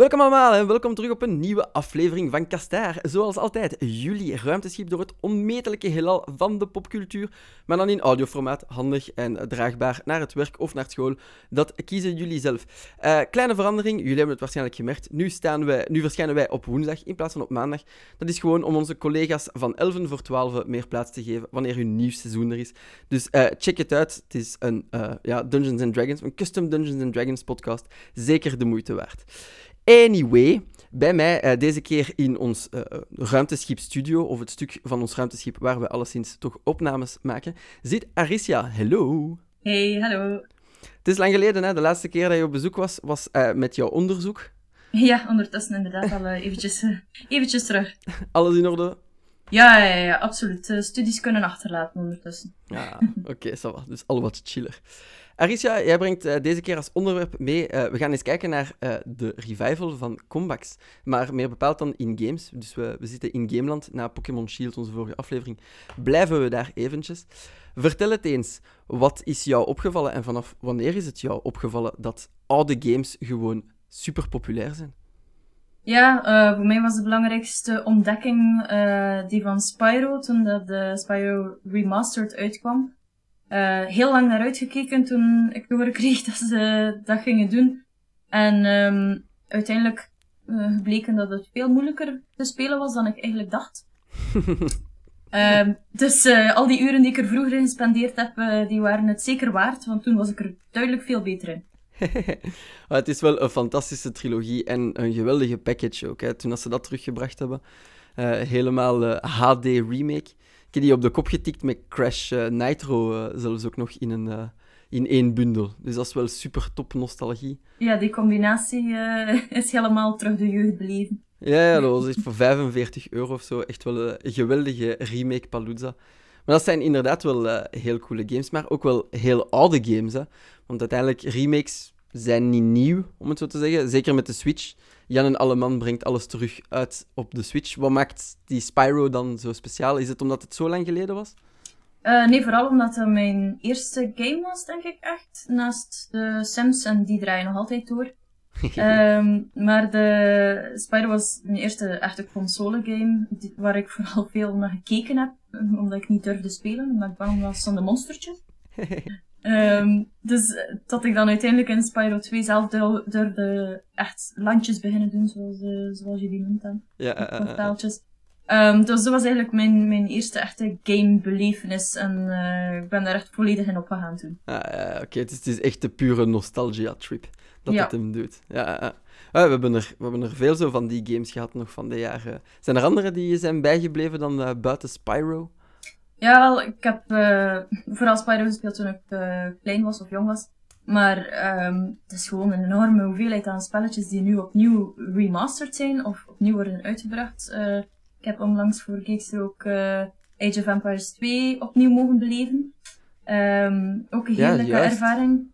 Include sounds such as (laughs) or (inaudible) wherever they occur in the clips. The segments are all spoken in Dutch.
Welkom allemaal en welkom terug op een nieuwe aflevering van Kastaar. Zoals altijd, jullie ruimteschip door het onmetelijke heelal van de popcultuur, maar dan in audioformaat, handig en draagbaar naar het werk of naar school. Dat kiezen jullie zelf. Uh, kleine verandering, jullie hebben het waarschijnlijk gemerkt. Nu, staan wij, nu verschijnen wij op woensdag in plaats van op maandag. Dat is gewoon om onze collega's van 11 voor 12 meer plaats te geven wanneer hun nieuw seizoen er is. Dus uh, check het uit. Het is een uh, ja, Dungeons and Dragons, een custom Dungeons and Dragons podcast. Zeker de moeite waard. Anyway, bij mij uh, deze keer in ons uh, ruimteschip studio, of het stuk van ons ruimteschip waar we alleszins toch opnames maken, zit Aricia. Hello. Hey, hallo. Het is lang geleden, hè? de laatste keer dat je op bezoek was, was uh, met jouw onderzoek. (laughs) Ja, ondertussen inderdaad al eventjes, eventjes terug. Alles in orde? Ja, ja, ja absoluut. studies kunnen achterlaten ondertussen. Ja, oké, (laughs) okay, dus al wat chiller. Aricia, jij brengt uh, deze keer als onderwerp mee. Uh, we gaan eens kijken naar uh, de revival van Combax. Maar meer bepaald dan in games. Dus we, we zitten in Gameland na Pokémon Shield, onze vorige aflevering. Blijven we daar eventjes. Vertel het eens. Wat is jou opgevallen en vanaf wanneer is het jou opgevallen dat oude games gewoon super populair zijn? Ja, voor mij was de belangrijkste ontdekking die van Spyro, toen dat de Spyro Remastered uitkwam uh, heel lang naar uitgekeken toen ik te horen kreeg (laughs) dat ze dat gingen doen. En um, uiteindelijk uh, bleken dat het veel moeilijker te spelen was dan ik eigenlijk dacht. um, (laughs) dus uh, al die uren die ik er vroeger in gespendeerd heb, die waren het zeker waard, want toen was ik er duidelijk veel beter in. (laughs) het is wel een fantastische trilogie en een geweldige package ook. Hè. Toen ze dat teruggebracht hebben, helemaal HD remake. Ik heb die op de kop getikt met Crash uh, Nitro, uh, zelfs ook nog in, een, uh, in één bundel. Dus dat is wel super top nostalgie. Ja, die combinatie (laughs) is helemaal terug de jeugd beleven. Ja, ja, dat was echt voor 45 euro of zo. Echt wel een geweldige remake Palooza. Maar dat zijn inderdaad wel heel coole games, maar ook wel heel oude games. Hè? Want uiteindelijk, remakes zijn niet nieuw, om het zo te zeggen. Zeker met de Switch. Jan en Alleman brengt alles terug uit op de Switch. Wat maakt die Spyro dan zo speciaal? Is het omdat het zo lang geleden was? Uh, nee, vooral omdat het mijn eerste game was, denk ik echt. Naast de Sims, en die draaien nog altijd door. um, (laughs) maar de Spyro was mijn eerste echte console game, waar ik vooral veel naar gekeken heb, omdat ik niet durfde spelen, omdat ik bang was van de monstertjes. (laughs) Um, dus tot ik dan uiteindelijk in Spyro 2 zelf durfde echt landjes beginnen doen, zoals, uh, zoals je die noemt dan. Ja, uh, portaaltjes. Um, dus dat was eigenlijk mijn, mijn eerste echte gamebelevenis en uh, ik ben daar echt volledig in opgegaan toen. Ah, ja, oké, okay. het, het, is echt de pure nostalgia-trip dat ja. het hem doet. Ja, ah, we, hebben er, we hebben er veel zo van die games gehad nog van de jaren. Zijn er andere die zijn bijgebleven dan buiten Spyro? Ja, wel, ik heb uh, vooral Spyro gespeeld toen ik uh, klein was of jong was. Maar um, het is gewoon een enorme hoeveelheid aan spelletjes die nu opnieuw remastered zijn of opnieuw worden uitgebracht. Uh, ik heb onlangs voor Geekster ook Age of Empires 2 opnieuw mogen beleven. Um, ook een heerlijke ja, ervaring.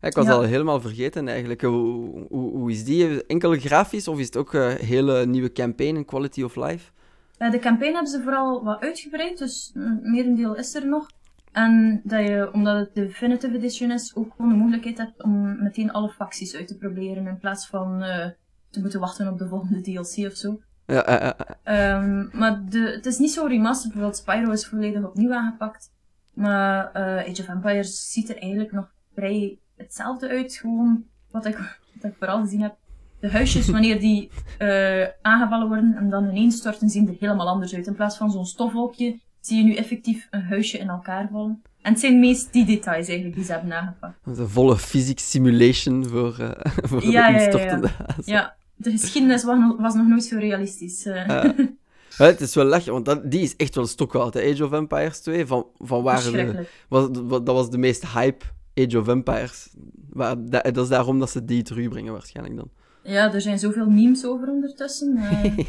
Ja, ik was ja. al helemaal vergeten eigenlijk. Hoe, hoe, hoe, is die? Enkel grafisch of is het ook een hele nieuwe campaign en quality of life? Uh, de campaign hebben ze vooral wat uitgebreid, dus merendeel is er nog. En dat je, omdat het de Definitive Edition is, ook gewoon de mogelijkheid hebt om meteen alle facties uit te proberen, in plaats van uh, te moeten wachten op de volgende DLC of zo. Ja, uh, um, maar de, het is niet zo remastered, bijvoorbeeld Spyro is volledig opnieuw aangepakt. Maar Age of Empires ziet er eigenlijk nog vrij hetzelfde uit, gewoon wat ik, wat ik vooral gezien heb de huisjes, (laughs) wanneer die uh, aangevallen worden en dan ineens storten, zien er helemaal anders uit. In plaats van zo'n stofwolkje zie je nu effectief een huisje in elkaar vallen. En het zijn meest die details eigenlijk die ze hebben nagepakt. Een volle physics simulation voor, uh, (laughs) voor ja, de instortende ja, ja. ja, de geschiedenis was nog, was nog nooit zo realistisch. Uh. Ja, (laughs) het is wel lachen, want dat, die is echt wel stokoud, Age of Empires 2. Van, van waar de, was, dat was de meest hype Age of Empires. Waar, dat, dat is daarom dat ze die terugbrengen waarschijnlijk dan. Ja, er zijn zoveel memes over ondertussen. Uh, (laughs)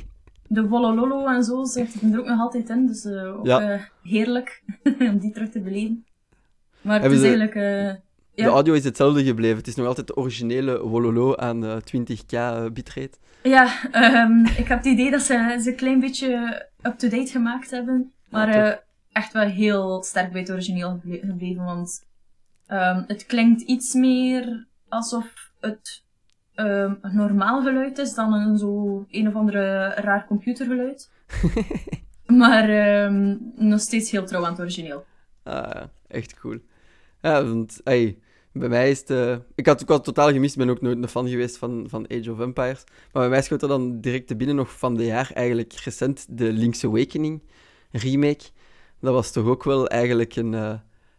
de Wolololo en zo zitten er ook nog altijd in. Dus uh, ook ja. uh, heerlijk (laughs) om die terug te beleven. Maar het is ze... eigenlijk... Ja. De audio is hetzelfde gebleven. Het is nog altijd de originele Wololo aan 20k bitrate. Ja, um, (laughs) ik heb het idee dat ze ze een klein beetje up-to-date gemaakt hebben. Maar ja, echt wel heel sterk bij het origineel gebleven. Want um, het klinkt iets meer alsof het een normaal geluid is dan een zo een of andere raar computergeluid. (laughs) maar ehm, nog steeds heel trouw aan het origineel. Ah, echt cool. Ja, want hey, bij mij is het... eh, ik, had, ik had totaal gemist, ik ben ook nooit een fan geweest van, van Age of Empires. Maar bij mij schoot er dan direct te binnen nog van de jaar eigenlijk recent de Link's Awakening remake. Dat was toch ook wel eigenlijk een, eh,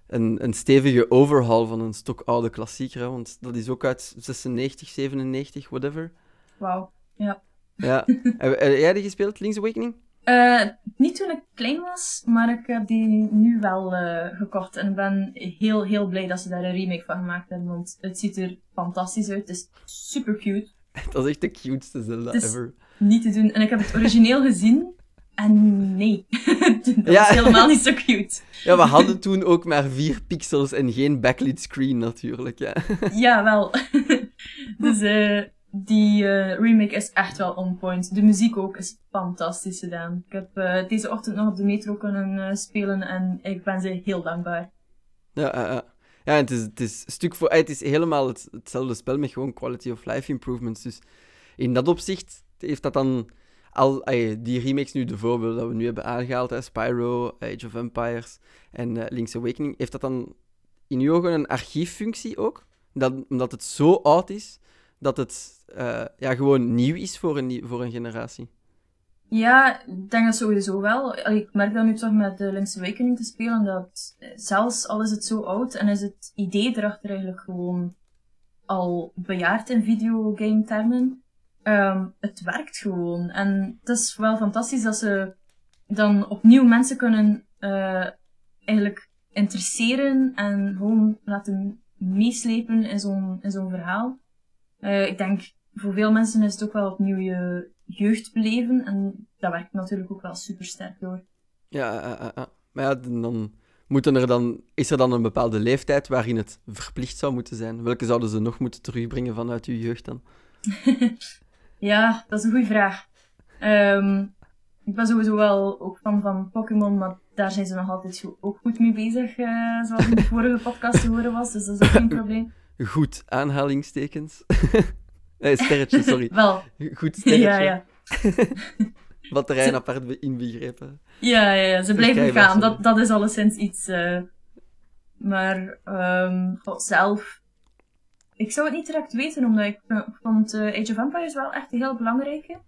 een, een stevige overhaul van een stokoude klassieker. Hè? Want dat is ook uit 96, 97, whatever. Wauw. Ja. Ja. (laughs) heb, heb jij die gespeeld, Link's Awakening? Eh, niet toen ik klein was, maar ik heb die nu wel eh, gekocht. En ik ben heel, heel blij dat ze daar een remake van gemaakt hebben. Want het ziet er fantastisch uit. Het is super cute. (laughs) Dat is echt de cuteste Zelda ever. Niet te doen. En ik heb het origineel gezien. En nee, (laughs) dat Ja. is helemaal niet zo cute. Ja, we hadden toen ook maar vier pixels en geen backlit screen natuurlijk. Ja. (laughs) Ja, wel. (laughs) dus eh, die eh, remake is echt wel on point. De muziek ook is fantastisch gedaan. Ik heb eh, deze ochtend nog op de metro kunnen spelen en ik ben ze heel dankbaar. Ja, ja, ja. het is, het is stuk voor... Het is helemaal het, hetzelfde spel met gewoon quality of life improvements. Dus in dat opzicht heeft dat dan... Al, die remakes nu, de voorbeelden dat we nu hebben aangehaald, hè, Spyro, Age of Empires en eh, Link's Awakening, heeft dat dan in uw ogen een archieffunctie ook? Dat, omdat het zo oud is, dat het eh, ja, gewoon nieuw is voor een, voor een generatie. Ja, ik denk dat sowieso wel. Ik merk dat nu toch met de Link's Awakening te spelen, dat zelfs al is het zo oud en is het idee erachter eigenlijk gewoon al bejaard in videogame termen, ehm, het werkt gewoon. En het is wel fantastisch dat ze dan opnieuw mensen kunnen eh, eigenlijk interesseren en gewoon laten meeslepen in zo'n in zo'n verhaal. Eh, ik denk, voor veel mensen is het ook wel opnieuw je jeugd beleven. En dat werkt natuurlijk ook wel super sterk door. Ja, ja, ja, ja. maar ja, dan moeten er dan, is er dan een bepaalde leeftijd waarin het verplicht zou moeten zijn? Welke zouden ze nog moeten terugbrengen vanuit uw jeugd dan? (laughs) Ja, dat is een goede vraag. Ehm, ik ben sowieso wel ook fan van Pokémon, maar daar zijn ze nog altijd ook goed mee bezig, eh, zoals in de (laughs) vorige podcast te horen was. Dus dat is ook geen probleem. Goed, aanhalingstekens. (laughs) nee, sterretje, sorry. (laughs) Wel, Goed sterretje. ja, ja. Batterij apart be- inbegrepen. Ja, ja, ja, ze blijven gaan. Dat, dat is alleszins iets. eh maar ehm, god, zelf. Ik zou het niet direct weten, omdat ik eh, vond eh, Age of Empires wel echt een heel belangrijke.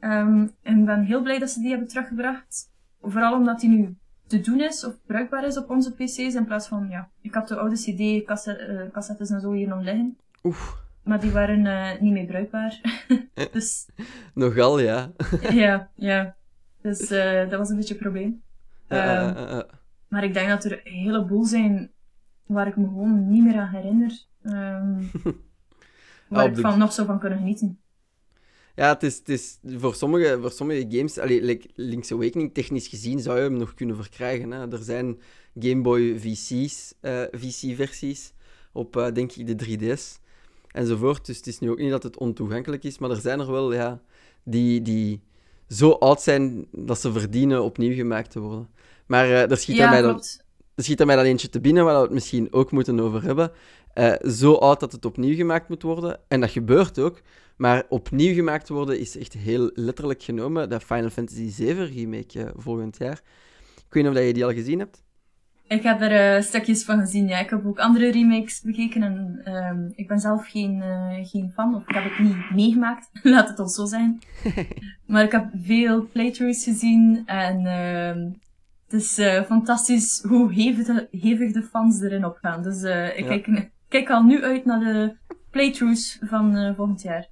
Ehm, en ben heel blij dat ze die hebben teruggebracht. Vooral omdat die nu te doen is of bruikbaar is op onze PC's. In plaats van, ja, ik had de oude CD-cassettes en zo hier nog liggen. Oef, Maar die waren eh, niet meer bruikbaar. (laughs) dus nogal, ja. (laughs) ja, ja. Dus eh, dat was een beetje een probleem. Ehm. Maar ik denk dat er een heleboel zijn waar ik me gewoon niet meer aan herinner. Ehm, (laughs) waar op ik van nog zo van kunnen genieten. Ja, het is, het is voor, sommige, voor sommige games, allee, like Link's Awakening, technisch gezien zou je hem nog kunnen verkrijgen. Hè. Er zijn Game Boy VC's, eh, VC-versies op, eh, denk ik, de 3DS enzovoort. Dus het is nu ook niet dat het ontoegankelijk is, maar er zijn er wel ja, die, die zo oud zijn dat ze verdienen opnieuw gemaakt te worden. Maar eh er, schiet er Ja, mij dan, er schiet er mij dan eentje te binnen waar we het misschien ook moeten over hebben. Eh, zo oud dat het opnieuw gemaakt moet worden. En dat gebeurt ook. Maar opnieuw gemaakt worden is echt heel letterlijk genomen. De Final Fantasy VII remake eh, volgend jaar. Ik weet niet of dat je die al gezien hebt. Ik heb er eh, stukjes van gezien, ja. Ik heb ook andere remakes bekeken en ehm, ik ben zelf geen, geen fan, of ik heb het niet meegemaakt, (laughs) laat het ons zo zijn. (laughs) maar ik heb veel playthroughs gezien en ehm, het is fantastisch hoe hevig de, hevig de fans erin opgaan. Dus ik Ja. kijk, kijk al nu uit naar de playthroughs van eh, volgend jaar.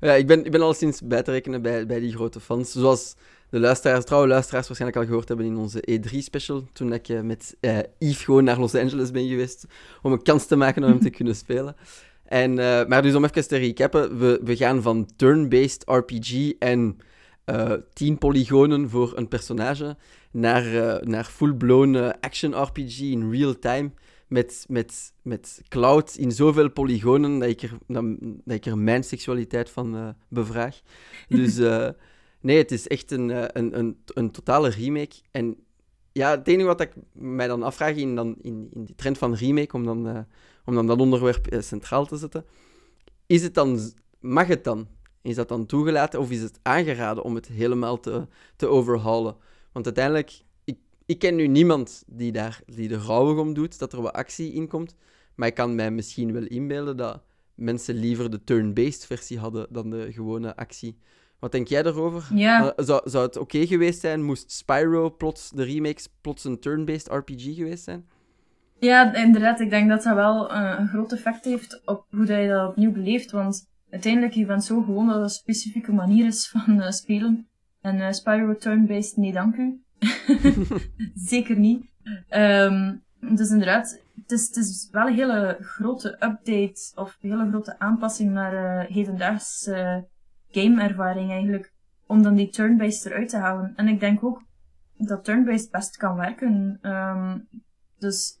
Ja, ik ben, ik ben al sinds bij te rekenen bij, bij die grote fans. Zoals de luisteraars, trouwe luisteraars waarschijnlijk al gehoord hebben in onze E3-special. Toen ik eh, met eh, Yves gewoon naar Los Angeles ben geweest om een kans te maken om hem te (laughs) kunnen spelen. En, maar dus om even te recappen, we, we gaan van turn-based RPG en eh 10 polygonen voor een personage naar, naar full-blown action RPG in real time. Met, met, met cloud in zoveel polygonen dat ik er, dat, dat ik er mijn seksualiteit van eh, bevraag. (laughs) Dus eh, nee, het is echt een, eh, een, een, een totale remake. En ja, het enige wat ik mij dan afvraag in, dan, in, in die trend van remake, om dan, om dan dat onderwerp centraal te zetten, is het dan mag het dan? Is dat dan toegelaten of is het aangeraden om het helemaal te, te overhalen? Want uiteindelijk, ik, ken nu niemand die, daar, die er rouwig om doet dat er wat actie in komt. Maar ik kan mij misschien wel inbeelden dat mensen liever de turn-based versie hadden dan de gewone actie. Wat denk jij daarover? Ja. Uh, zou, zou het oké geweest zijn? Moest Spyro plots, de remakes, plots een turn-based RPG geweest zijn? Ja, inderdaad. Ik denk dat dat wel uh, een groot effect heeft op hoe dat je dat opnieuw beleeft. Want uiteindelijk, je bent zo gewoon dat het een specifieke manier is van uh, spelen. En Spyro turn-based, nee dank u. (laughs) Zeker niet. Um, dus inderdaad, het is, het is wel een hele grote update of een hele grote aanpassing naar uh, hedendaagse gameervaring eigenlijk. Om dan die turn-based eruit te halen. En ik denk ook dat turn-based best kan werken. Um, dus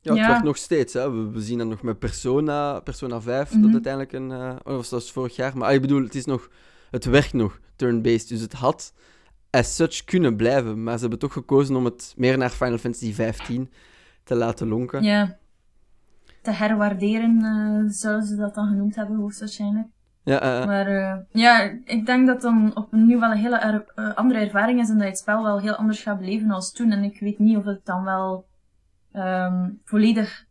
ja, het ja. werkt nog steeds. Hè. We, we, zien dat nog met Persona, Persona 5, mm -hmm. dat uiteindelijk een... Uh, of dat was vorig jaar. Maar ah, ik bedoel, het is nog... Het werkt nog, turn-based. Dus het had as such kunnen blijven. Maar ze hebben toch gekozen om het meer naar Final Fantasy 15 te laten lonken. Ja. Te herwaarderen, uh, zouden ze dat dan genoemd hebben, hoogstwaarschijnlijk. Ja, uh, maar uh, ja, ik denk dat dan opnieuw wel een hele er, andere ervaring is en dat je het spel wel heel anders gaat beleven als toen. En ik weet niet of het dan wel um, volledig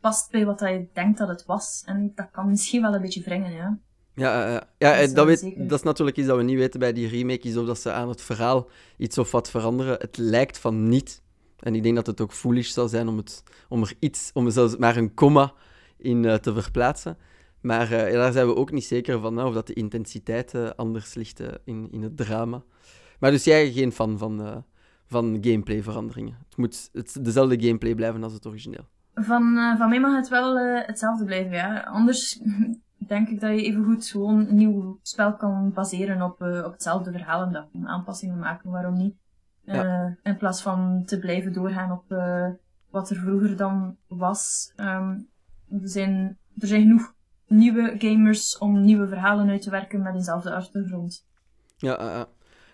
past bij wat je denkt dat het was. En dat kan misschien wel een beetje wringen, ja. Ja, uh, ja dat, dat, weet, dat is natuurlijk iets dat we niet weten bij die remake, is of dat ze aan het verhaal iets of wat veranderen. Het lijkt van niet. En ik denk dat het ook foolish zou zijn om, het, om er iets, om er zelfs maar een komma in uh, te verplaatsen. Maar uh, daar zijn we ook niet zeker van, of dat de intensiteit anders ligt in, in het drama. Maar dus jij geen fan van, van gameplay-veranderingen? Het moet het, dezelfde gameplay blijven als het origineel. Van, van mij mag het wel hetzelfde blijven, ja. Anders denk ik dat je evengoed gewoon een nieuw spel kan baseren op, uh, op hetzelfde verhaal en dat aanpassingen maken, waarom niet? Ja. Uh, in plaats van te blijven doorgaan op uh, wat er vroeger dan was. Um, er, zijn, er zijn genoeg nieuwe gamers om nieuwe verhalen uit te werken met dezelfde achtergrond. Ja,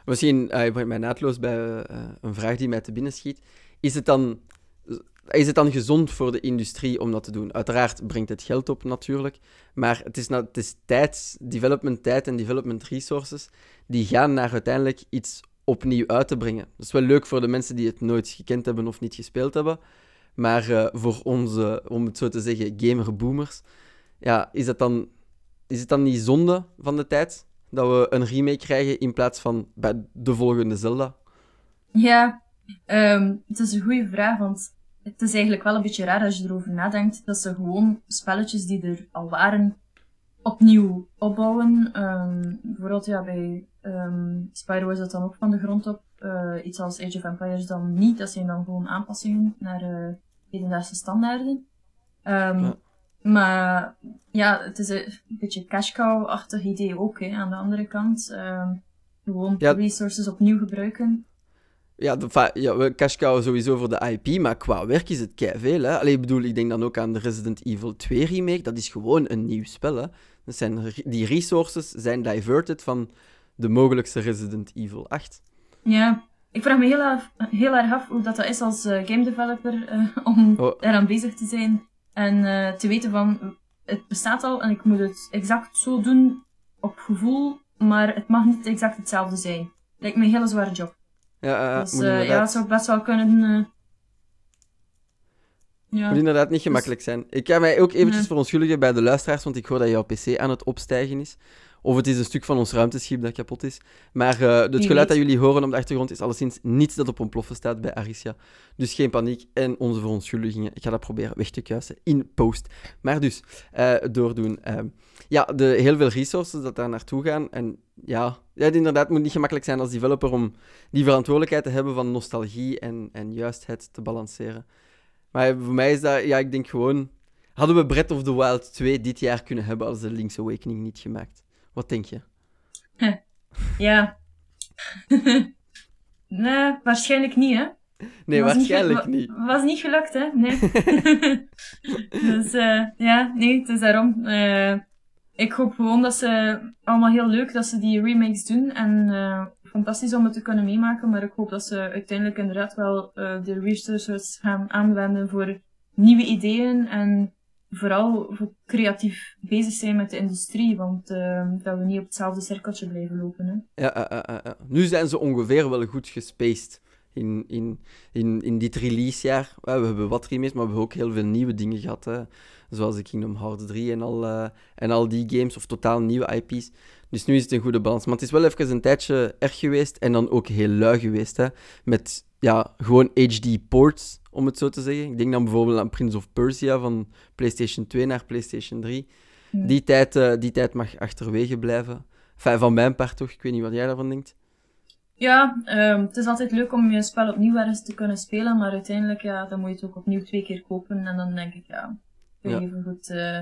misschien uh, ik mij naadloos bij een vraag die mij te binnen schiet. Is het dan is het dan gezond voor de industrie om dat te doen? Uiteraard brengt het geld op natuurlijk, maar het is, het is tijd, development tijd en development resources die gaan naar uiteindelijk iets opnieuw uit te brengen. Dat is wel leuk voor de mensen die het nooit gekend hebben of niet gespeeld hebben, maar uh, voor onze, om het zo te zeggen, gamerboomers, ja, is, dan, is het dan niet zonde van de tijd dat we een remake krijgen in plaats van bij de volgende Zelda? Ja, um, het is een goede vraag, want het is eigenlijk wel een beetje raar als je erover nadenkt, dat ze gewoon spelletjes die er al waren, opnieuw opbouwen. Um, bijvoorbeeld ja, bij um, Spyro is dat dan ook van de grond op. Uh, iets als Age of Empires dan niet. Dat zijn dan gewoon aanpassingen naar uh, hedendaagse standaarden. Ja. Maar ja, het is een beetje cash cow-achtig idee ook, hè, aan de andere kant. gewoon ja. resources opnieuw gebruiken. Ja, de, ja, we cash sowieso voor de IP, maar qua werk is het veel. Hè? Allee, ik bedoel, ik denk dan ook aan de Resident Evil 2 remake. Dat is gewoon een nieuw spel. Hè? Dat zijn, die resources zijn diverted van de mogelijkste Resident Evil 8. Ja, ik vraag me heel, af, heel erg af hoe dat, dat is als uh, game developer uh, om oh. eraan bezig te zijn en uh, te weten van het bestaat al en ik moet het exact zo doen op gevoel, maar het mag niet exact hetzelfde zijn. Lijkt me een hele zware job. Ja, dus, uh, ja, het zou best wel kunnen. Uh... Ja. moet inderdaad niet gemakkelijk zijn. Ik ga mij ook eventjes nee. verontschuldigen bij de luisteraars, want ik hoor dat jouw PC aan het opstijgen is. Of het is een stuk van ons ruimteschip dat kapot is. Maar uh, het geluid dat jullie horen op de achtergrond is alleszins niets dat op ontploffen staat bij Aricia. Dus geen paniek en onze verontschuldigingen. Ik ga dat proberen weg te kuisen in post. Maar dus, uh, doordoen. Uh, ja, de, heel veel resources dat daar naartoe gaan. En ja, ja, het inderdaad moet niet gemakkelijk zijn als developer om die verantwoordelijkheid te hebben van nostalgie en, en juistheid te balanceren. Maar voor mij is dat, ja, ik denk gewoon... Hadden we Breath of the Wild 2 dit jaar kunnen hebben als de Link's Awakening niet gemaakt? Wat denk je? (laughs) Ja. (laughs) nee, waarschijnlijk niet, hè? Nee, was waarschijnlijk niet, niet. Was niet gelukt, hè? Nee. (laughs) dus uh, ja, nee, het is daarom. Uh, ik hoop gewoon dat ze allemaal heel leuk dat ze die remakes doen. En uh, fantastisch om het te kunnen meemaken. Maar ik hoop dat ze uiteindelijk inderdaad wel de resources gaan aanwenden voor nieuwe ideeën en vooral voor creatief bezig zijn met de industrie, want uh, dat we niet op hetzelfde cirkeltje blijven lopen. Hè. Ja, uh, uh, nu zijn ze ongeveer wel goed gespaced in, in, in, in dit releasejaar. we hebben wat remakes, maar we hebben ook heel veel nieuwe dingen gehad. Hè. Zoals Kingdom Hearts 3 en al, en al die games, of totaal nieuwe IP's. Dus nu is het een goede balans. Maar het is wel even een tijdje erg geweest en dan ook heel lui geweest. Hè. Met ja, gewoon HD-ports, om het zo te zeggen. Ik denk dan bijvoorbeeld aan Prince of Persia van PlayStation 2 naar PlayStation 3. Ja. Die, tijd, uh, die tijd mag achterwege blijven. Enfin, van mijn part toch. Ik weet niet wat jij daarvan denkt. Ja, um, het is altijd leuk om je spel opnieuw ergens te kunnen spelen, maar uiteindelijk ja, dan moet je het ook opnieuw twee keer kopen. En dan denk ik, ja, kun je ja. even goed uh,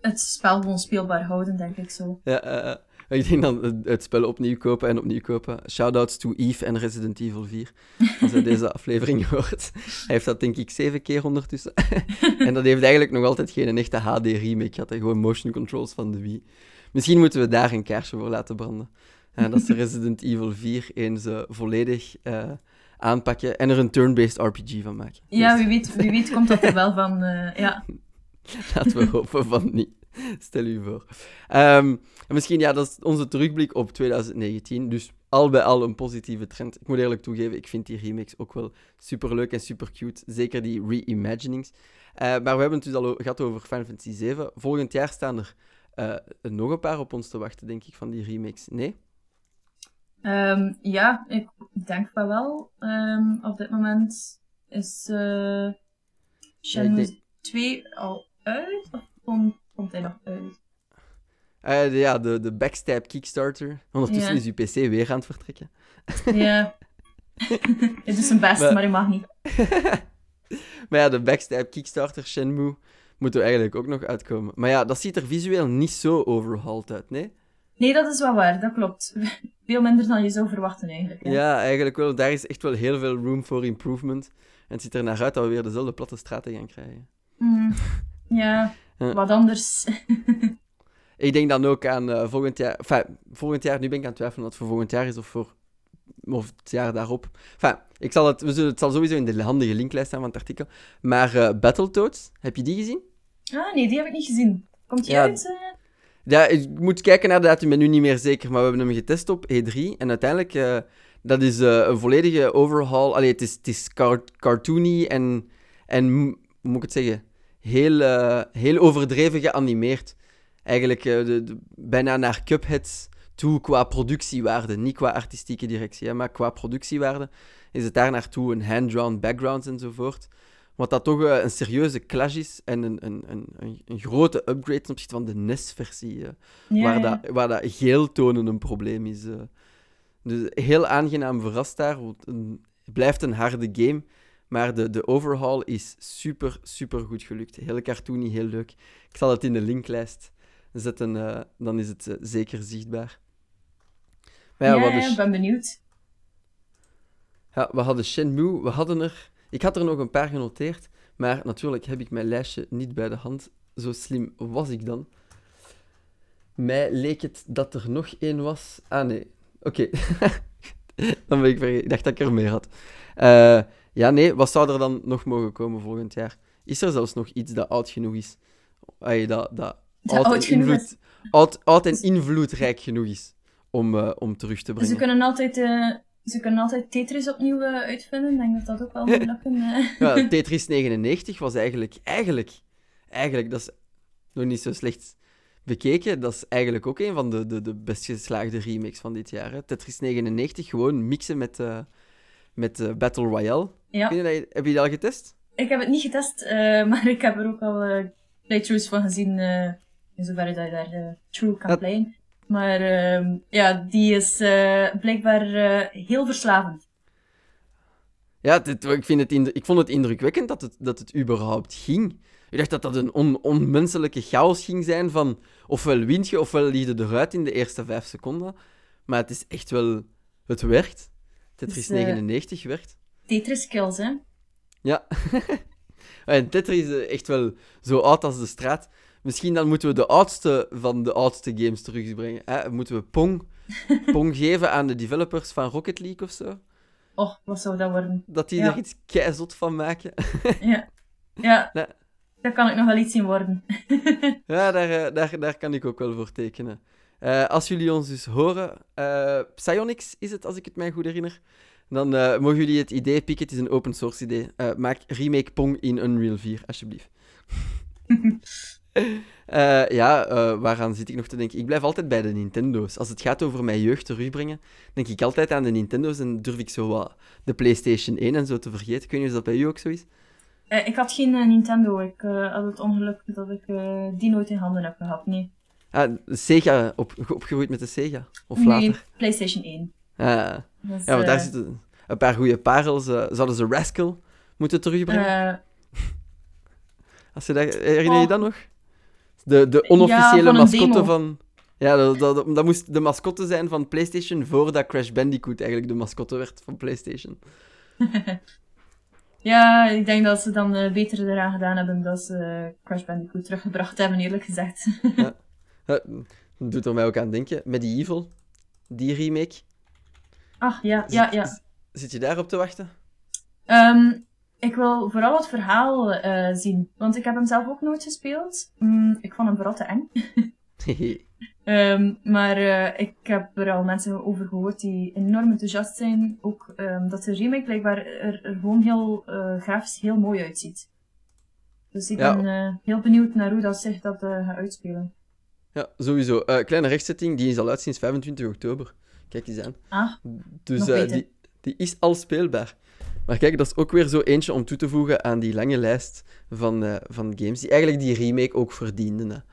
het spel gewoon speelbaar houden, denk ik zo. Ja, uh, ik denk dan het, het, spel opnieuw kopen en opnieuw kopen. Shoutouts to Eve en Resident Evil 4. Als hij deze (laughs) aflevering hoort. Hij heeft dat denk ik zeven keer ondertussen. (laughs) en dat heeft eigenlijk nog altijd geen echte HD-remake gehad. Gewoon motion controls van de Wii. Misschien moeten we daar een kaarsje voor laten branden. Uh, dat ze Resident Evil 4 eens uh, volledig uh, aanpakken en er een turn-based RPG van maken. Ja, wie weet, wie weet komt dat er wel van, ja. (laughs) Laten we hopen van niet. (laughs) Stel u voor. Um, en misschien, ja, dat is onze terugblik op 2019. Dus al bij al een positieve trend. Ik moet eerlijk toegeven, ik vind die remakes ook wel super leuk en super cute. Zeker die reimaginings. maar we hebben het dus al gehad over Final Fantasy 7. Volgend jaar staan er nog een paar op ons te wachten, denk ik, van die remakes. Nee? Um, ja, ik denk van wel. Um, op dit moment is uh, Shenmue ja, denk... 2 al uit? Of komt, komt hij nog uit? Uh, de, ja, de, de Backstab Kickstarter. Ondertussen ja. is uw PC weer aan het vertrekken. Ja. (laughs) (laughs) Het is zijn best, maar, maar hij mag niet. (laughs) maar ja, de Backstab Kickstarter Shenmue moeten we eigenlijk ook nog uitkomen. Maar ja, dat ziet er visueel niet zo overhauled uit, nee? Nee, dat is wel waar, dat klopt. Veel minder dan je zou verwachten eigenlijk. Hè? Ja, eigenlijk wel. Daar is echt wel heel veel room for improvement. En het ziet er naar uit dat we weer dezelfde platte straten gaan krijgen. Mm, ja, wat anders. (laughs) ik denk dan ook aan uh, volgend jaar... Enfin, volgend jaar, nu ben ik aan het twijfelen of het voor volgend jaar is of voor of het jaar daarop. Enfin, ik zal het, we zullen, het zal sowieso in de handige linklijst staan van het artikel. Maar uh, Battletoads, heb je die gezien? Ah, nee, die heb ik niet gezien. Komt die ja, uit? Uh... Ja, ik moet kijken naar de datum, ik ben nu niet meer zeker, maar we hebben hem getest op E3. En uiteindelijk, uh, dat is een volledige overhaul. Allee, het is, het is car cartoony en, en, hoe moet ik het zeggen, heel, uh, heel overdreven geanimeerd. Eigenlijk de, de, bijna naar Cuphead toe qua productiewaarde. Niet qua artistieke directie, hè, maar qua productiewaarde is het daar naartoe een hand-drawn backgrounds enzovoort. Wat dat toch uh, een serieuze clash is en een, een, een, een grote upgrade ten opzichte van de NES-versie. Ja, waar, ja. Dat, waar dat geel tonen een probleem is. Dus heel aangenaam verrast daar. Het blijft een harde game. Maar de, de overhaul is super, super goed gelukt. Heel cartoony, heel leuk. Ik zal het in de linklijst zetten, dan is het zeker zichtbaar. Maar ja, ik ben benieuwd. Ja, we hadden Shenmue, we hadden er ik had er nog een paar genoteerd, maar natuurlijk heb ik mijn lijstje niet bij de hand. Zo slim was ik dan. Mij leek het dat er nog één was. Ah nee, oké. (laughs) dan ben ik vergeten. Ik dacht dat ik er meer had. Uh, ja, nee, wat zou er dan nog mogen komen volgend jaar? Is er zelfs nog iets dat oud genoeg is? Ay, dat, dat, dat oud, en invloed, oud, oud en invloedrijk genoeg is om, uh, om terug te brengen. Ze kunnen altijd uh, ze kunnen altijd Tetris opnieuw uh, uitvinden. Ik denk dat dat ook wel (laughs) moet lukken. Ja, (laughs) Tetris 99 was eigenlijk, eigenlijk, eigenlijk, dat is nog niet zo slecht bekeken. Dat is eigenlijk ook een van de, de, de best geslaagde remakes van dit jaar. Hè. Tetris 99, gewoon mixen met, uh, met Battle Royale. Ja. Je dat, heb je dat al getest? Ik heb het niet getest, (laughs) maar ik heb er ook al playthroughs van gezien, in zoverre dat je daar true kan dat... playen. Maar uh, ja, die is blijkbaar heel verslavend. Ja, dit, ik, vind het ik vond het indrukwekkend dat het, dat het überhaupt ging. Ik dacht dat dat een on, onmenselijke chaos ging zijn van ofwel wint je ofwel lieg je eruit in de eerste vijf seconden. Maar het is echt wel... Het werkt. Tetris dus, 99 werkt. Tetris kills, hè? Ja. (laughs) en Tetris is echt wel zo oud als de straat. Misschien dan moeten we de oudste van de oudste games terugbrengen. Hè? Moeten we Pong, (laughs) Pong geven aan de developers van Rocket League of zo? Oh, wat zou dat worden? Dat die er iets keizot van maken. ja. Ja. (laughs) dat kan ik nog wel iets in worden. ja, daar, eh, daar, daar kan ik ook wel voor tekenen. Uh, als jullie ons dus horen, uh, Psyonix is het, als ik het mij goed herinner. Dan uh, mogen jullie het idee pikken. Het is een open source idee. maak remake Pong in Unreal 4, alsjeblieft. (laughs) ja, waaraan zit ik nog te denken? Ik blijf altijd bij de Nintendo's. Als het gaat over mijn jeugd terugbrengen, denk ik altijd aan de Nintendo's en durf ik zo wat de PlayStation 1 en zo te vergeten. Kun je dat bij u ook zo is? ik had geen Nintendo. Ik had het ongeluk dat ik die nooit in handen heb gehad. Nee. Ah, Sega, op, opgegroeid met de Sega? Of nee, later? PlayStation 1. Ah, ja, want daar uh, zitten een paar goede parels. Uh, zouden ze Rascal moeten terugbrengen? Uh, Als je dat, herinner je oh. dat nog? De, de onofficiële ja, mascotte van... Ja, dat, dat, dat, moest de mascotte zijn van PlayStation voordat Crash Bandicoot eigenlijk de mascotte werd van PlayStation. (laughs) ja, ik denk dat ze dan uh, beter eraan gedaan hebben dat ze Crash Bandicoot teruggebracht hebben, eerlijk gezegd. ja. (laughs) Dat doet er mij ook aan denken. Medieval, die remake. Ach, ja, ja, ja. Zit je daarop te wachten? Um, ik wil vooral het verhaal uh, zien. Want ik heb hem zelf ook nooit gespeeld. Mm, ik vond hem vooral te eng. um, (laughs) maar uh, ik heb er al mensen over gehoord die enorm enthousiast zijn. Ook um, dat de remake blijkbaar er, er gewoon heel uh, grafisch heel mooi uitziet. Dus ik ja. ben heel benieuwd naar hoe dat zich dat gaat uitspelen. Ja, sowieso. Uh, kleine rechtzetting, die is al uit sinds 25 oktober. Kijk eens aan. Ah, dus uh, die, die is al speelbaar. Maar kijk, dat is ook weer zo eentje om toe te voegen aan die lange lijst van, uh, van games die eigenlijk die remake ook verdienden.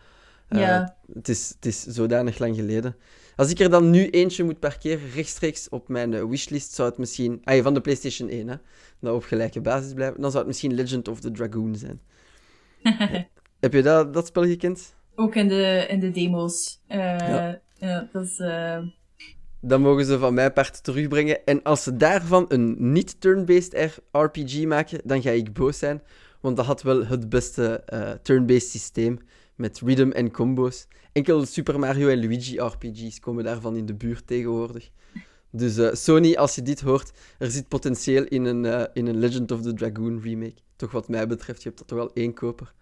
Hè. ja. Het is, het is zodanig lang geleden. Als ik er dan nu eentje moet parkeren, rechtstreeks op mijn wishlist, zou het misschien... Ah, van de PlayStation 1, hè. Dat op gelijke basis blijven. Dan zou het misschien Legend of the Dragoon zijn. (laughs) Heb je dat, dat spel gekend? Ook in de, in de demo's. Uh, ja. ja. dat is... Uh... Dan mogen ze van mijn part terugbrengen. En als ze daarvan een niet-turn-based RPG maken, dan ga ik boos zijn. Want dat had wel het beste uh, turn-based systeem met rhythm en combo's. Enkel Super Mario en Luigi RPG's komen daarvan in de buurt tegenwoordig. Dus uh, Sony, als je dit hoort, er zit potentieel in een, uh, in een Legend of the Dragoon remake. Toch wat mij betreft, je hebt er toch wel één koper.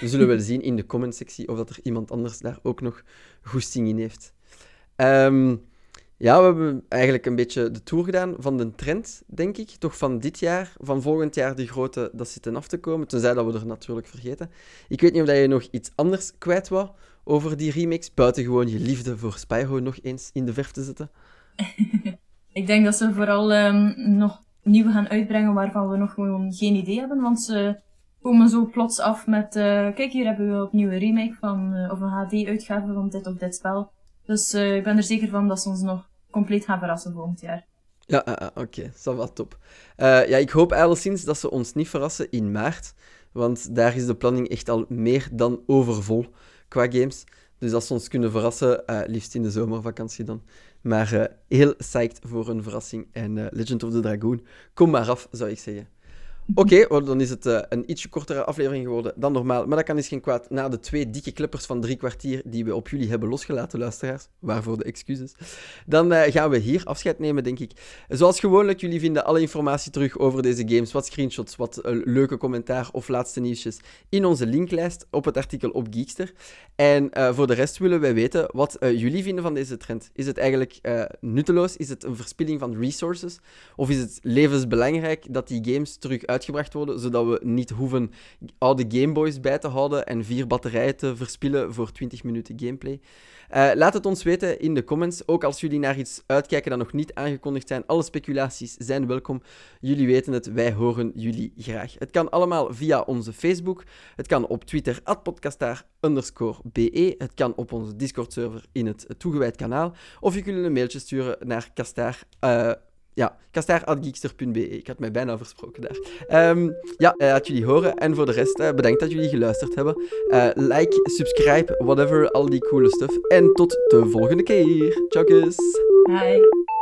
We zullen wel zien in de comment-sectie of dat er iemand anders daar ook nog goesting in heeft. Um, ja, we hebben eigenlijk een beetje de tour gedaan van de trend, denk ik. Toch van dit jaar, van volgend jaar de grote, dat zitten af te komen. Tenzij dat we er natuurlijk vergeten. Ik weet niet of je nog iets anders kwijt wou over die remix. Buiten gewoon je liefde voor Spyro nog eens in de verf te zetten. (laughs) ik denk dat ze vooral um, nog nieuwe gaan uitbrengen waarvan we nog gewoon geen idee hebben. Want ze komen zo plots af met, uh, kijk hier hebben we opnieuw een remake van, uh, of een HD-uitgave van dit of dit spel. Dus uh, ik ben er zeker van dat ze ons nog compleet gaan verrassen volgend jaar. Ja, oké, okay. dat was top. ja, ik hoop alleszins dat ze ons niet verrassen in maart, want daar is de planning echt al meer dan overvol qua games. Dus als ze ons kunnen verrassen, liefst in de zomervakantie dan. Maar heel psyched voor een verrassing. En Legend of the Dragoon, kom maar af, zou ik zeggen. Oké, dan is het uh, een ietsje kortere aflevering geworden dan normaal. Maar dat kan eens geen kwaad na de twee dikke clippers van drie kwartier die we op jullie hebben losgelaten, luisteraars. Waarvoor de excuses. Dan uh, gaan we hier afscheid nemen, denk ik. Zoals gewoonlijk, jullie vinden alle informatie terug over deze games. Wat screenshots, wat uh, leuke commentaar of laatste nieuwsjes in onze linklijst op het artikel op Geekster. En voor de rest willen wij weten wat jullie vinden van deze trend. Is het eigenlijk nutteloos? Is het een verspilling van resources? Of is het levensbelangrijk dat die games terug uitgebracht worden, zodat we niet hoeven oude Gameboys bij te houden en vier batterijen te verspillen voor 20 minuten gameplay. Uh, laat het ons weten in de comments. Ook als jullie naar iets uitkijken dat nog niet aangekondigd zijn. Alle speculaties zijn welkom. Jullie weten het, wij horen jullie graag. Het kan allemaal via onze Facebook. Het kan op Twitter, @podcastaar_be. Het kan op onze Discord-server in het toegewijd kanaal. Of je kunt een mailtje sturen naar kastaar... Uh, ja, kastaar.geekster.be. Ik had mij bijna versproken daar. Um, ja, uh, laat jullie horen. En voor de rest, uh, bedankt dat jullie geluisterd hebben. Uh, like, subscribe, whatever, al die coole stuff. En tot de volgende keer. Ciao, Bye.